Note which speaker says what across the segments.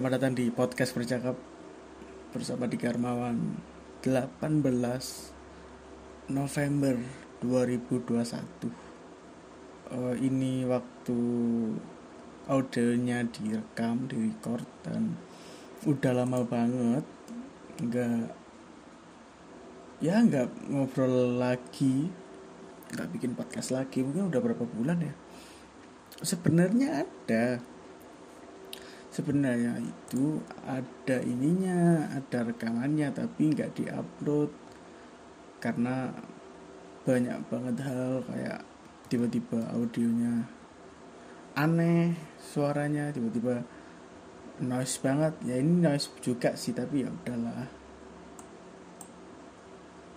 Speaker 1: Selamat datang di podcast bercakap bersama di Karmawan 18 November 2021 uh, Ini waktu audionya direkam, direcord dan udah lama banget. Nggak ya nggak ngobrol lagi nggak bikin podcast lagi. Mungkin udah berapa bulan ya? Sebenarnya ada sebenarnya itu ada ininya ada rekamannya tapi nggak diupload. Karena banyak banget hal kayak tiba-tiba audionya aneh suaranya tiba-tiba noise banget. Ya ini noise juga sih tapi ya udahlah.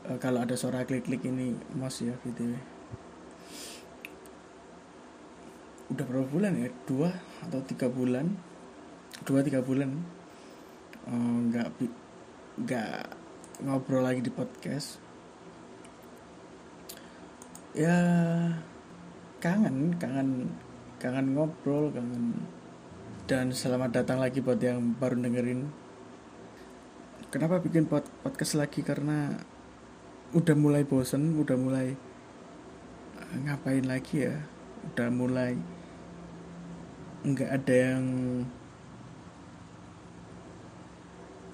Speaker 1: E, kalau ada suara klik-klik ini mouse ya gitu udah berapa bulan ya? Dua atau tiga bulan dua tiga bulan eh, nggak uh, nggak ngobrol lagi di podcast. Ya kangen kangen kangen ngobrol kangen dan selamat datang lagi buat yang baru dengerin. Kenapa bikin pod podcast lagi? Karena udah mulai bosen udah mulai eh, ngapain lagi ya? Udah mulai nggak ada yang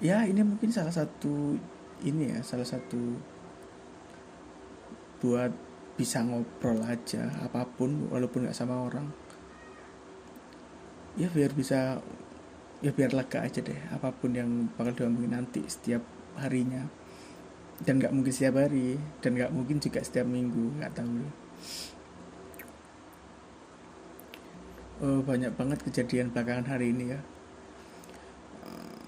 Speaker 1: ya ini mungkin salah satu ini ya salah satu buat bisa ngobrol aja apa pun walaupun nggak sama orang. Ya biar bisa ya biar lega aja deh apa pun yang bakal diomongin nanti setiap harinya. Dan nggak mungkin setiap hari dan nggak mungkin juga setiap minggu nggak tahu uh, banyak banget kejadian belakangan hari ini ya uh,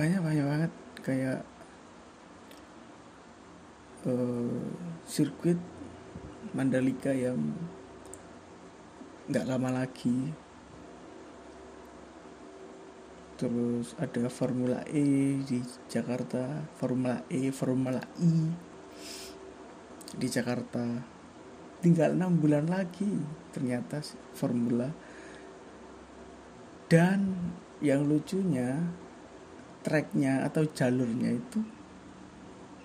Speaker 1: banyak banyak banget. Kayak uh, sirkuit Mandalika yang nggak lama lagi. Terus ada Formula E di Jakarta Formula E Formula I di Jakarta. Tinggal enam bulan lagi ternyata formula. Dan yang lucunya tracknya atau jalurnya itu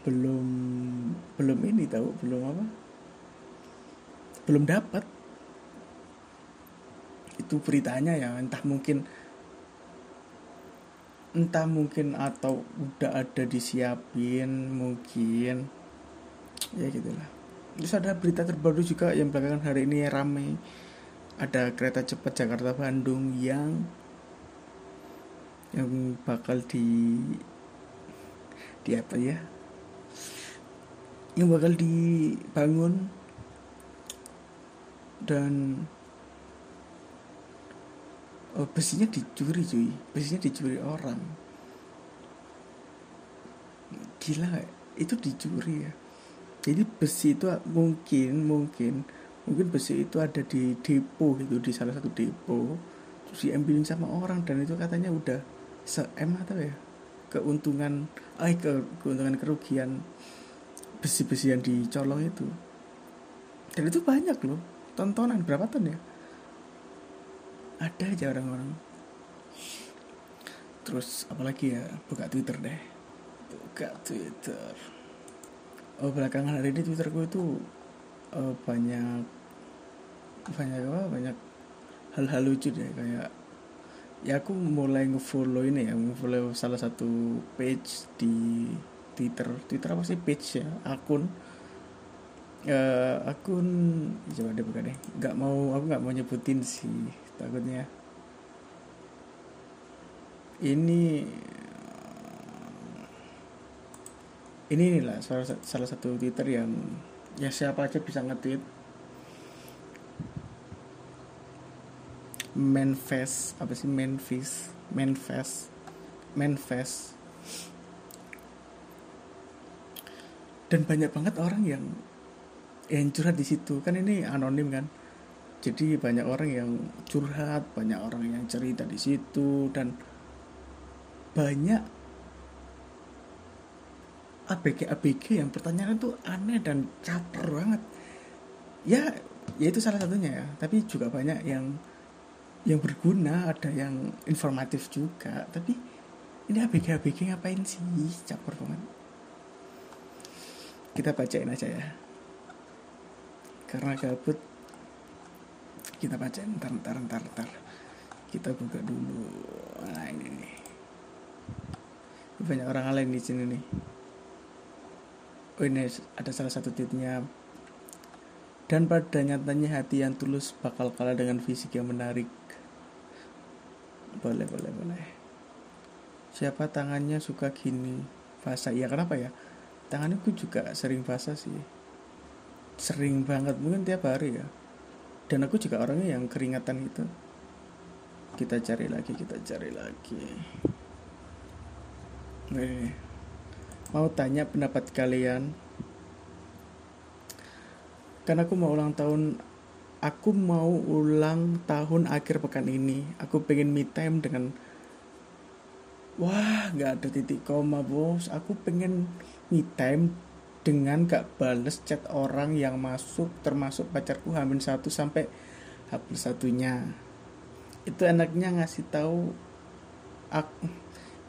Speaker 1: belum belum ini tahu belum apa? Belum dapat. Itu beritanya ya entah mungkin entah mungkin atau udah ada disiapin mungkin ya gitulah. Terus ada berita terbaru juga yang belakangan hari ini rame. Ada kereta cepat Jakarta Bandung yang yang bakal di di apa ya? Yang bakal dibangun dan oh, besinya dicuri cuy. Besinya dicuri orang. Gila itu dicuri ya. Jadi besi itu mungkin mungkin mungkin besi itu ada di depo gitu di salah satu depo. Terus diambilin sama orang dan itu katanya udah se m atau ya? Keuntungan eh ke keuntungan kerugian besi-besi yang dicolong itu. Dan itu banyak loh tontonan berapa ton ya? Ada aja orang-orang. Terus apalagi ya? Buka twitter deh. Buka twitter. Oh, belakangan hari ini twitterku itu uh, banyak banyak apa? Banyak hal-hal lucu deh kayak ya aku mulai ngefollow ini ya ngefollow salah satu page di twitter. Twitter apa sih? Page ya akun. Uh, akun coba deh buka deh. Nggak mau aku nggak mau nyebutin sih takutnya. Ini ini lah salah, salah satu Twitter yang ya siapa aja bisa nge-tweet manifest apa sih manifest manifest manifest dan banyak banget orang yang yang curhat di situ. Kan ini anonim kan? Jadi banyak orang yang curhat banyak orang yang cerita di situ dan banyak ABG ABG yang pertanyaan itu aneh dan caper banget. Ya ya itu salah satunya ya. Tapi juga banyak yang yang berguna ada yang informatif juga. Tapi ini ABG ABG ngapain sih? Campur banget kita bacain aja ya. Karena gabut kita bacain. Ntar ntar ntar ntar. Kita buka dulu. Nah ini nih. Banyak orang lain di sini nih. Oh ini ada salah satu tweetnya. Dan pada nyatanya hati yang tulus bakal kalah dengan fisik yang menarik boleh boleh boleh. Siapa tangannya suka gini? Fasa iya kenapa ya? Tangannya gue juga sering fasa sih. Sering banget. Mungkin tiap hari ya. Dan aku juga orangnya yang keringatan itu kita cari lagi kita cari lagi. Nih, mau tanya pendapat kalian? Karena aku mau ulang tahun aku mau ulang tahun akhir pekan ini. Aku pengen me time dengan wah nggak ada titik koma bos. Aku pengen me time dengan gak bales chat orang yang masuk termasuk pacarku hamil satu sampai habis satunya. Itu enaknya ngasih tahu aku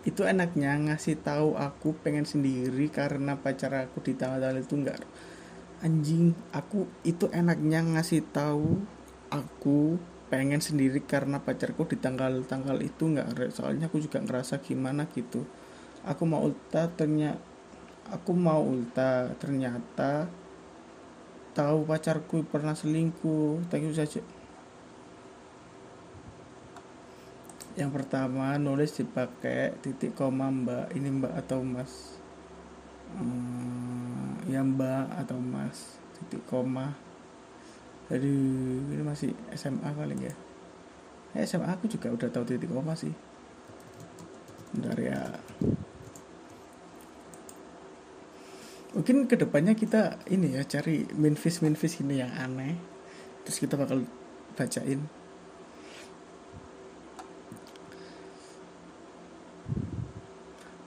Speaker 1: itu enaknya ngasih tahu aku pengen sendiri karena pacar aku di tanggal-tanggal itu enggak anjing aku itu enaknya ngasih tahu aku pengen sendiri karena pacarku di tanggal-tanggal itu nggak soalnya aku juga ngerasa gimana gitu. Aku mau ulta ternyata aku mau ulta ternyata tahu pacarku pernah selingkuh. Thank you saja yang pertama nulis dipakai titik koma mbak. Ini mbak atau mas? Hmm, ya mbak atau mas titik koma. Jadi ini masih SMA kali ya? Eh, SMA aku juga udah tahu titik koma sih. Bentar ya. Mungkin ke depannya kita ini ya cari minfish minfish ini yang aneh. Terus kita bakal bacain.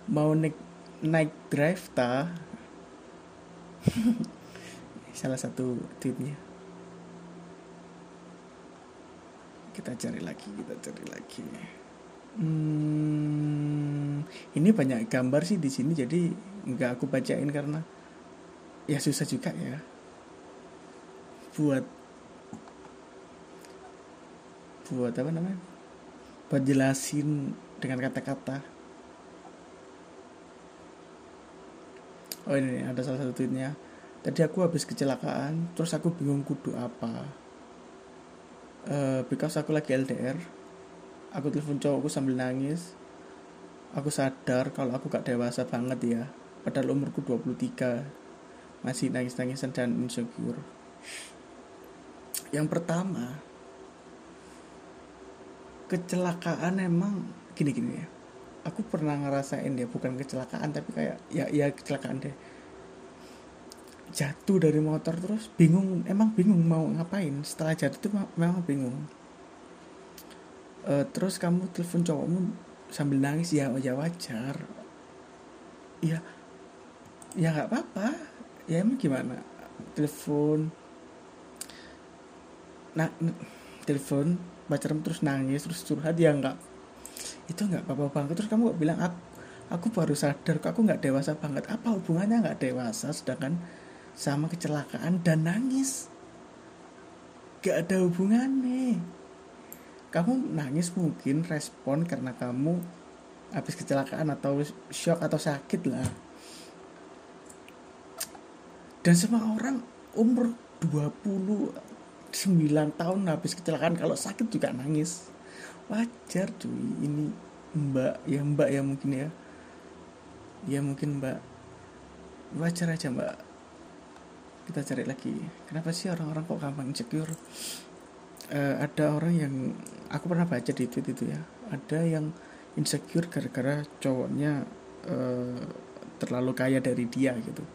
Speaker 1: Mau naik naik drive ta salah satu tweetnya kita cari lagi kita cari lagi. Hmm, ini banyak gambar sih di sini jadi nggak aku bacain karena ya susah juga ya. Buat buat apa namanya? Buat jelasin dengan kata-kata oh ini ada salah satu tweetnya. Tadi aku habis kecelakaan terus aku bingung kudu apa. Uh, because aku lagi LDR aku telepon cowokku sambil nangis. Aku sadar kalau aku gak dewasa banget ya padahal umurku 23 masih nangis-nangisan dan insecure. Yang pertama kecelakaan emang gini-gini ya aku pernah ngerasain dia bukan kecelakaan tapi kayak ya ya kecelakaan deh. Jatuh dari motor terus bingung emang bingung mau ngapain. Setelah jatuh itu memang bingung. Uh, terus kamu telepon cowokmu sambil nangis ya ya wajar. Ya ya nggak apa-apa. Ya emang gimana? Telepon. Nah telepon pacarmu terus nangis terus curhat ya nggak itu nggak apa-apa banget. Terus kamu bilang aku, aku baru sadar kok aku nggak dewasa banget. Apa hubungannya nggak dewasa sedangkan sama kecelakaan dan nangis? Gak ada hubungannya. Kamu nangis mungkin respon karena kamu habis kecelakaan atau shock atau sakit lah. Dan semua orang umur 29 tahun habis kecelakaan kalau sakit juga nangis wajar cuy ini mbak ya mbak ya mungkin ya. Ya mungkin mbak. Wajar aja mbak. Kita cari lagi. Kenapa sih orang-orang kok gampang insecure? Uh, ada orang yang aku pernah baca di tweet itu ya. Ada yang insecure gara-gara cowoknya uh, terlalu kaya dari dia gitu.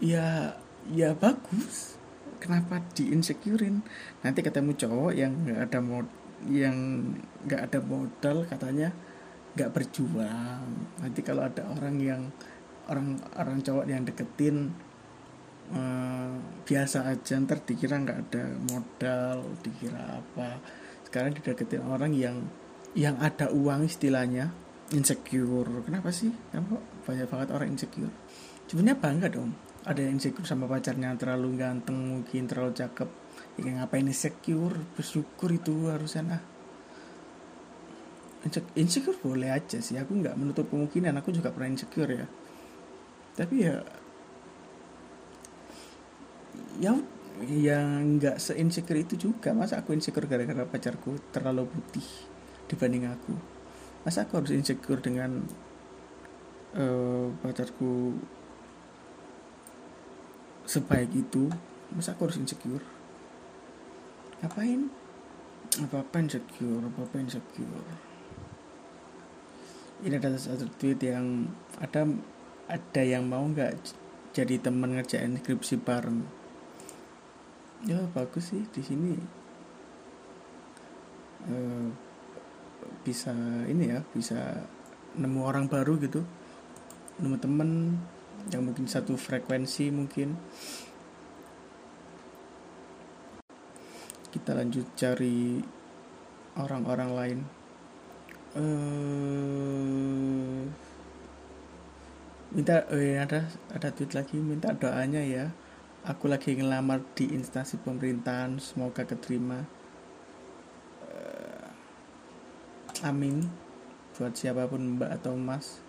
Speaker 1: Ya ya bagus. Kenapa di insecurein nanti ketemu cowok yang nggak ada mod yang nggak ada modal katanya nggak berjuang. Nanti kalau ada orang yang orang orang cowok yang deketin uh, biasa aja ntar dikira nggak ada modal dikira apa. Sekarang dideketin orang yang yang ada uang istilahnya insecure. Kenapa sih? Kenapa banyak banget orang insecure? Sebenarnya bangga dong ada yang insecure sama pacarnya terlalu ganteng mungkin terlalu cakep ya ngapain insecure? Bersyukur itu harusnya. Nah insecure boleh aja sih. Aku nggak menutup kemungkinan. Aku juga pernah insecure ya. Tapi ya ya yang nggak se insecure itu juga. Masa aku insecure gara-gara pacarku terlalu putih dibanding aku? Masa aku harus insecure dengan uh, pacarku sebaik itu? Masa aku harus insecure ngapain? Apa apa insecure apa apa insecure. Ini ada satu tweet yang ada ada yang mau nggak jadi teman ngerjain skripsi bareng? Ya bagus sih di sini. Uh, bisa ini ya bisa nemu orang baru gitu. Nemu temen yang mungkin satu frekuensi mungkin kita lanjut cari orang-orang lain. Uh, minta ya ada ada tweet lagi minta doanya ya. Aku lagi ngelamar di instansi pemerintahan semoga keterima. Amin buat siapa pun mbak atau mas.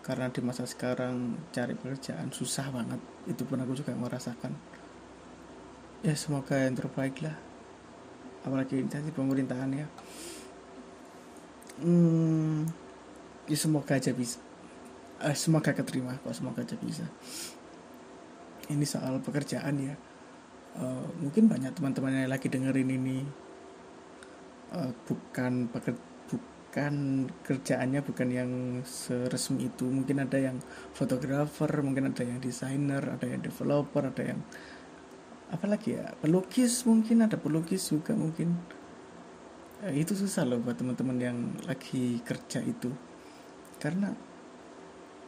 Speaker 1: Karena di masa sekarang cari pekerjaan susah banget. Itu pun aku juga merasakan. Ya semoga yang terbaik lah apalagi instansi pemerintahan ya. Hmm, ya semoga aja bisa. Eh, semoga keterima kok semoga aja bisa. Ini soal pekerjaan ya. Uh, mungkin banyak teman-teman yang lagi dengerin ini. Uh, bukan pekerjaan kan kerjaannya bukan yang seresmi itu. Mungkin ada yang fotografer mungkin ada yang desainer ada yang developer ada yang lagi ya? Pelukis mungkin ada pelukis juga mungkin. Eh, itu susah loh buat teman-teman yang lagi kerja itu. Karena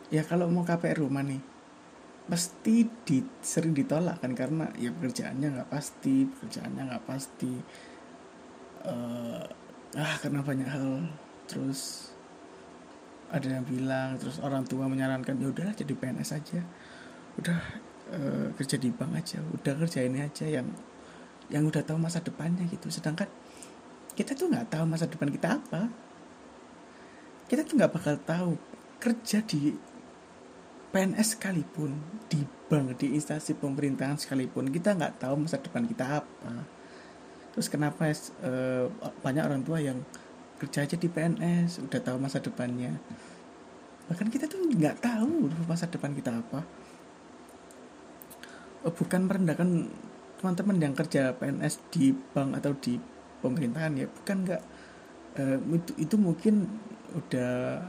Speaker 1: ya kalau mau KPR rumah nih pasti di, sering ditolak kan karena ya pekerjaannya nggak pasti pekerjaannya nggak pasti. Uh, ah karena banyak hal. Terus ada yang bilang terus orang tua menyarankan ya udah jadi PNS aja. Udah e, kerja di bank aja udah kerja ini aja yang yang udah tahu masa depannya gitu. Sedangkan kita tuh nggak tahu masa depan kita apa. Kita tuh nggak bakal tahu kerja di PNS sekalipun di bank di instansi pemerintahan sekalipun kita nggak tahu masa depan kita apa. Terus kenapa e, banyak orang tua yang kerja aja di PNS udah tahu masa depannya. Bahkan kita tuh nggak tahu masa depan kita apa bukan merendahkan teman-teman yang kerja PNS di bank atau di pemerintahan ya. Bukan nggak. Uh, itu itu mungkin udah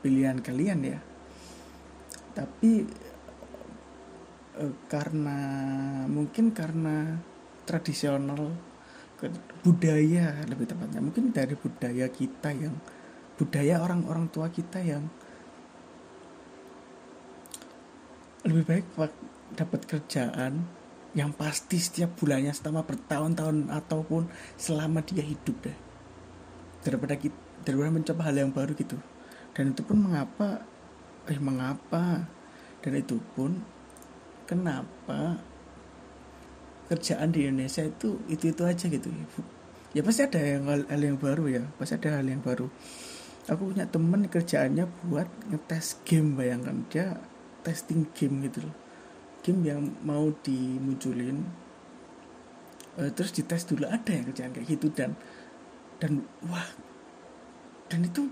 Speaker 1: pilihan kalian ya. Tapi uh, karena mungkin karena tradisional budaya lebih tepatnya. Mungkin dari budaya kita yang budaya orang-orang tua kita yang lebih baik dapat kerjaan yang pasti setiap bulannya selama bertahun-tahun ataupun selama dia hidup deh. Daripada kita daripada mencoba hal yang baru gitu. Dan itu pun mengapa eh mengapa? Dan itu pun kenapa kerjaan di Indonesia itu itu itu aja gitu. Ya pasti ada yang hal, hal yang baru ya pasti ada hal yang baru. Aku punya temen kerjaannya buat ngetes game bayangkan dia testing game gitu loh game yang mau dimunculin uh, terus dites dulu ada yang kerjaan kayak gitu dan dan wah dan itu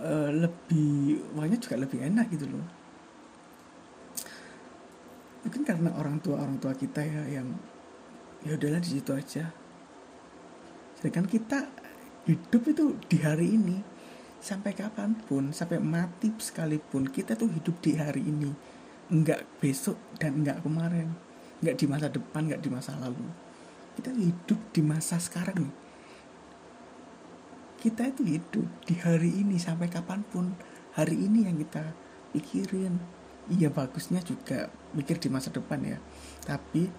Speaker 1: uh, lebih wahnya juga lebih enak gitu loh. Mungkin karena orang tua orang tua kita ya yang ya udahlah di situ aja. Sedangkan kita hidup itu di hari ini sampai kapan pun sampai mati sekalipun kita tuh hidup di hari ini enggak besok dan enggak kemarin. Enggak di masa depan enggak di masa lalu. Kita hidup di masa sekarang nih. Kita itu hidup di hari ini sampai kapan pun. Hari ini yang kita pikirin. Iya bagusnya juga mikir di masa depan ya. Tapi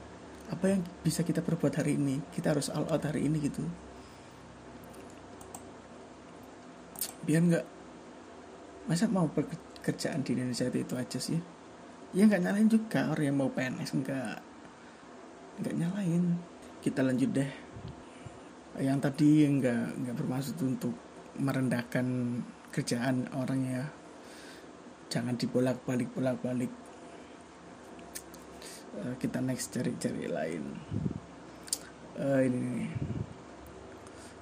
Speaker 1: apa yang bisa kita perbuat hari ini? Kita harus all out hari ini gitu. Biar nggak masa mau pekerjaan di Indonesia itu, itu aja sih ya nggak nyalain juga. Orang yang mau PNS nggak nggak nyalain. Kita lanjut deh. Yang tadi nggak nggak bermaksud untuk merendahkan kerjaan orang ya. Jangan dibolak balik bolak balik uh, kita next cari-cari lain. Uh, ini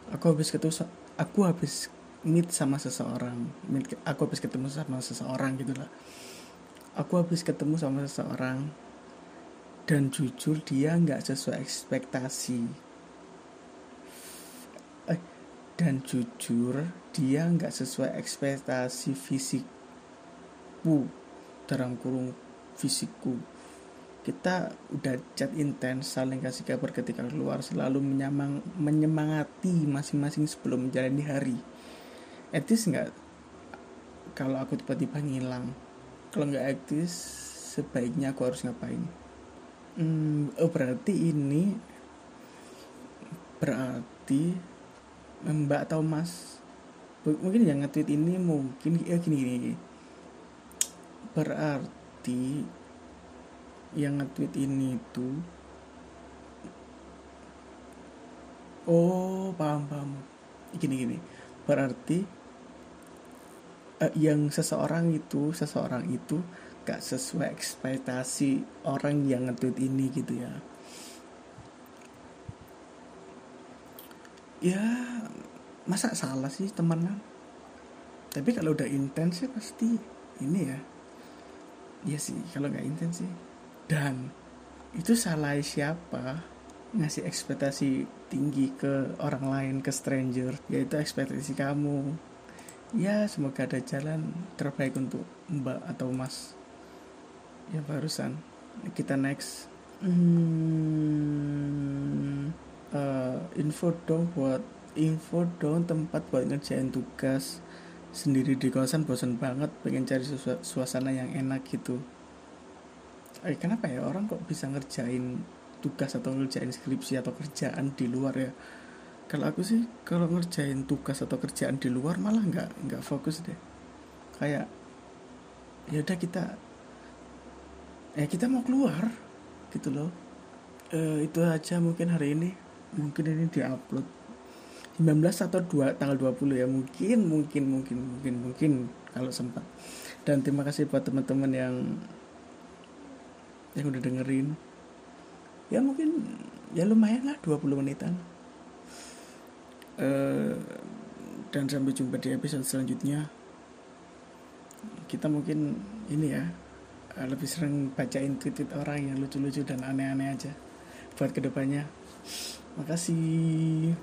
Speaker 1: aku habis ketemu aku habis meet sama seseorang. Meet, aku habis ketemu sama seseorang gitu lah aku habis ketemu sama seseorang. Dan jujur dia nggak sesuai ekspektasi. Eh, dan jujur dia nggak sesuai ekspektasi fisikku. Dalam kurung fisikku. Kita udah chat intens saling kasih kabar ketika keluar selalu menyemang, menyemangati masing-masing sebelum menjalani hari. Etis nggak? Kalau aku tiba-tiba ngilang kalau nggak etis sebaiknya aku harus ngapain? Hmm, oh berarti ini berarti mbak atau mas mungkin yang nge-tweet ini mungkin ya gini gini. Berarti yang nge-tweet ini itu oh paham paham. Gini gini. Berarti uh, yang seseorang itu seseorang itu gak sesuai ekspektasi orang yang ngetweet ini gitu ya. Ya masa salah sih teman tapi kalau udah intens sih pasti ini ya. Iya sih kalau nggak intens sih. Dan itu salah siapa ngasih ekspektasi tinggi ke orang lain ke stranger yaitu ekspektasi kamu ya semoga ada jalan terbaik untuk mbak atau mas ya barusan. Kita next. Hmm, uh, info dong buat info dong tempat buat ngerjain tugas sendiri di kawasan bosan banget pengen cari suasana yang enak gitu. Eh, kenapa ya? Orang kok bisa ngerjain tugas atau ngerjain skripsi atau kerjaan di luar ya kalau aku sih kalau ngerjain tugas atau kerjaan di luar malah nggak nggak fokus deh. Kayak ya udah kita ya kita mau keluar gitu loh. E, itu aja mungkin hari ini. Mungkin ini diupload 19 atau 2 tanggal 20 ya. Mungkin mungkin mungkin mungkin mungkin kalau sempat. Dan terima kasih buat teman-teman yang yang udah dengerin. Ya mungkin ya lumayan lah 20 menitan Eh, dan sampai jumpa di episode selanjutnya. Kita mungkin ini ya eh, lebih sering bacain tweet-tweet orang yang lucu-lucu dan aneh-aneh aja buat ke depannya. Makasih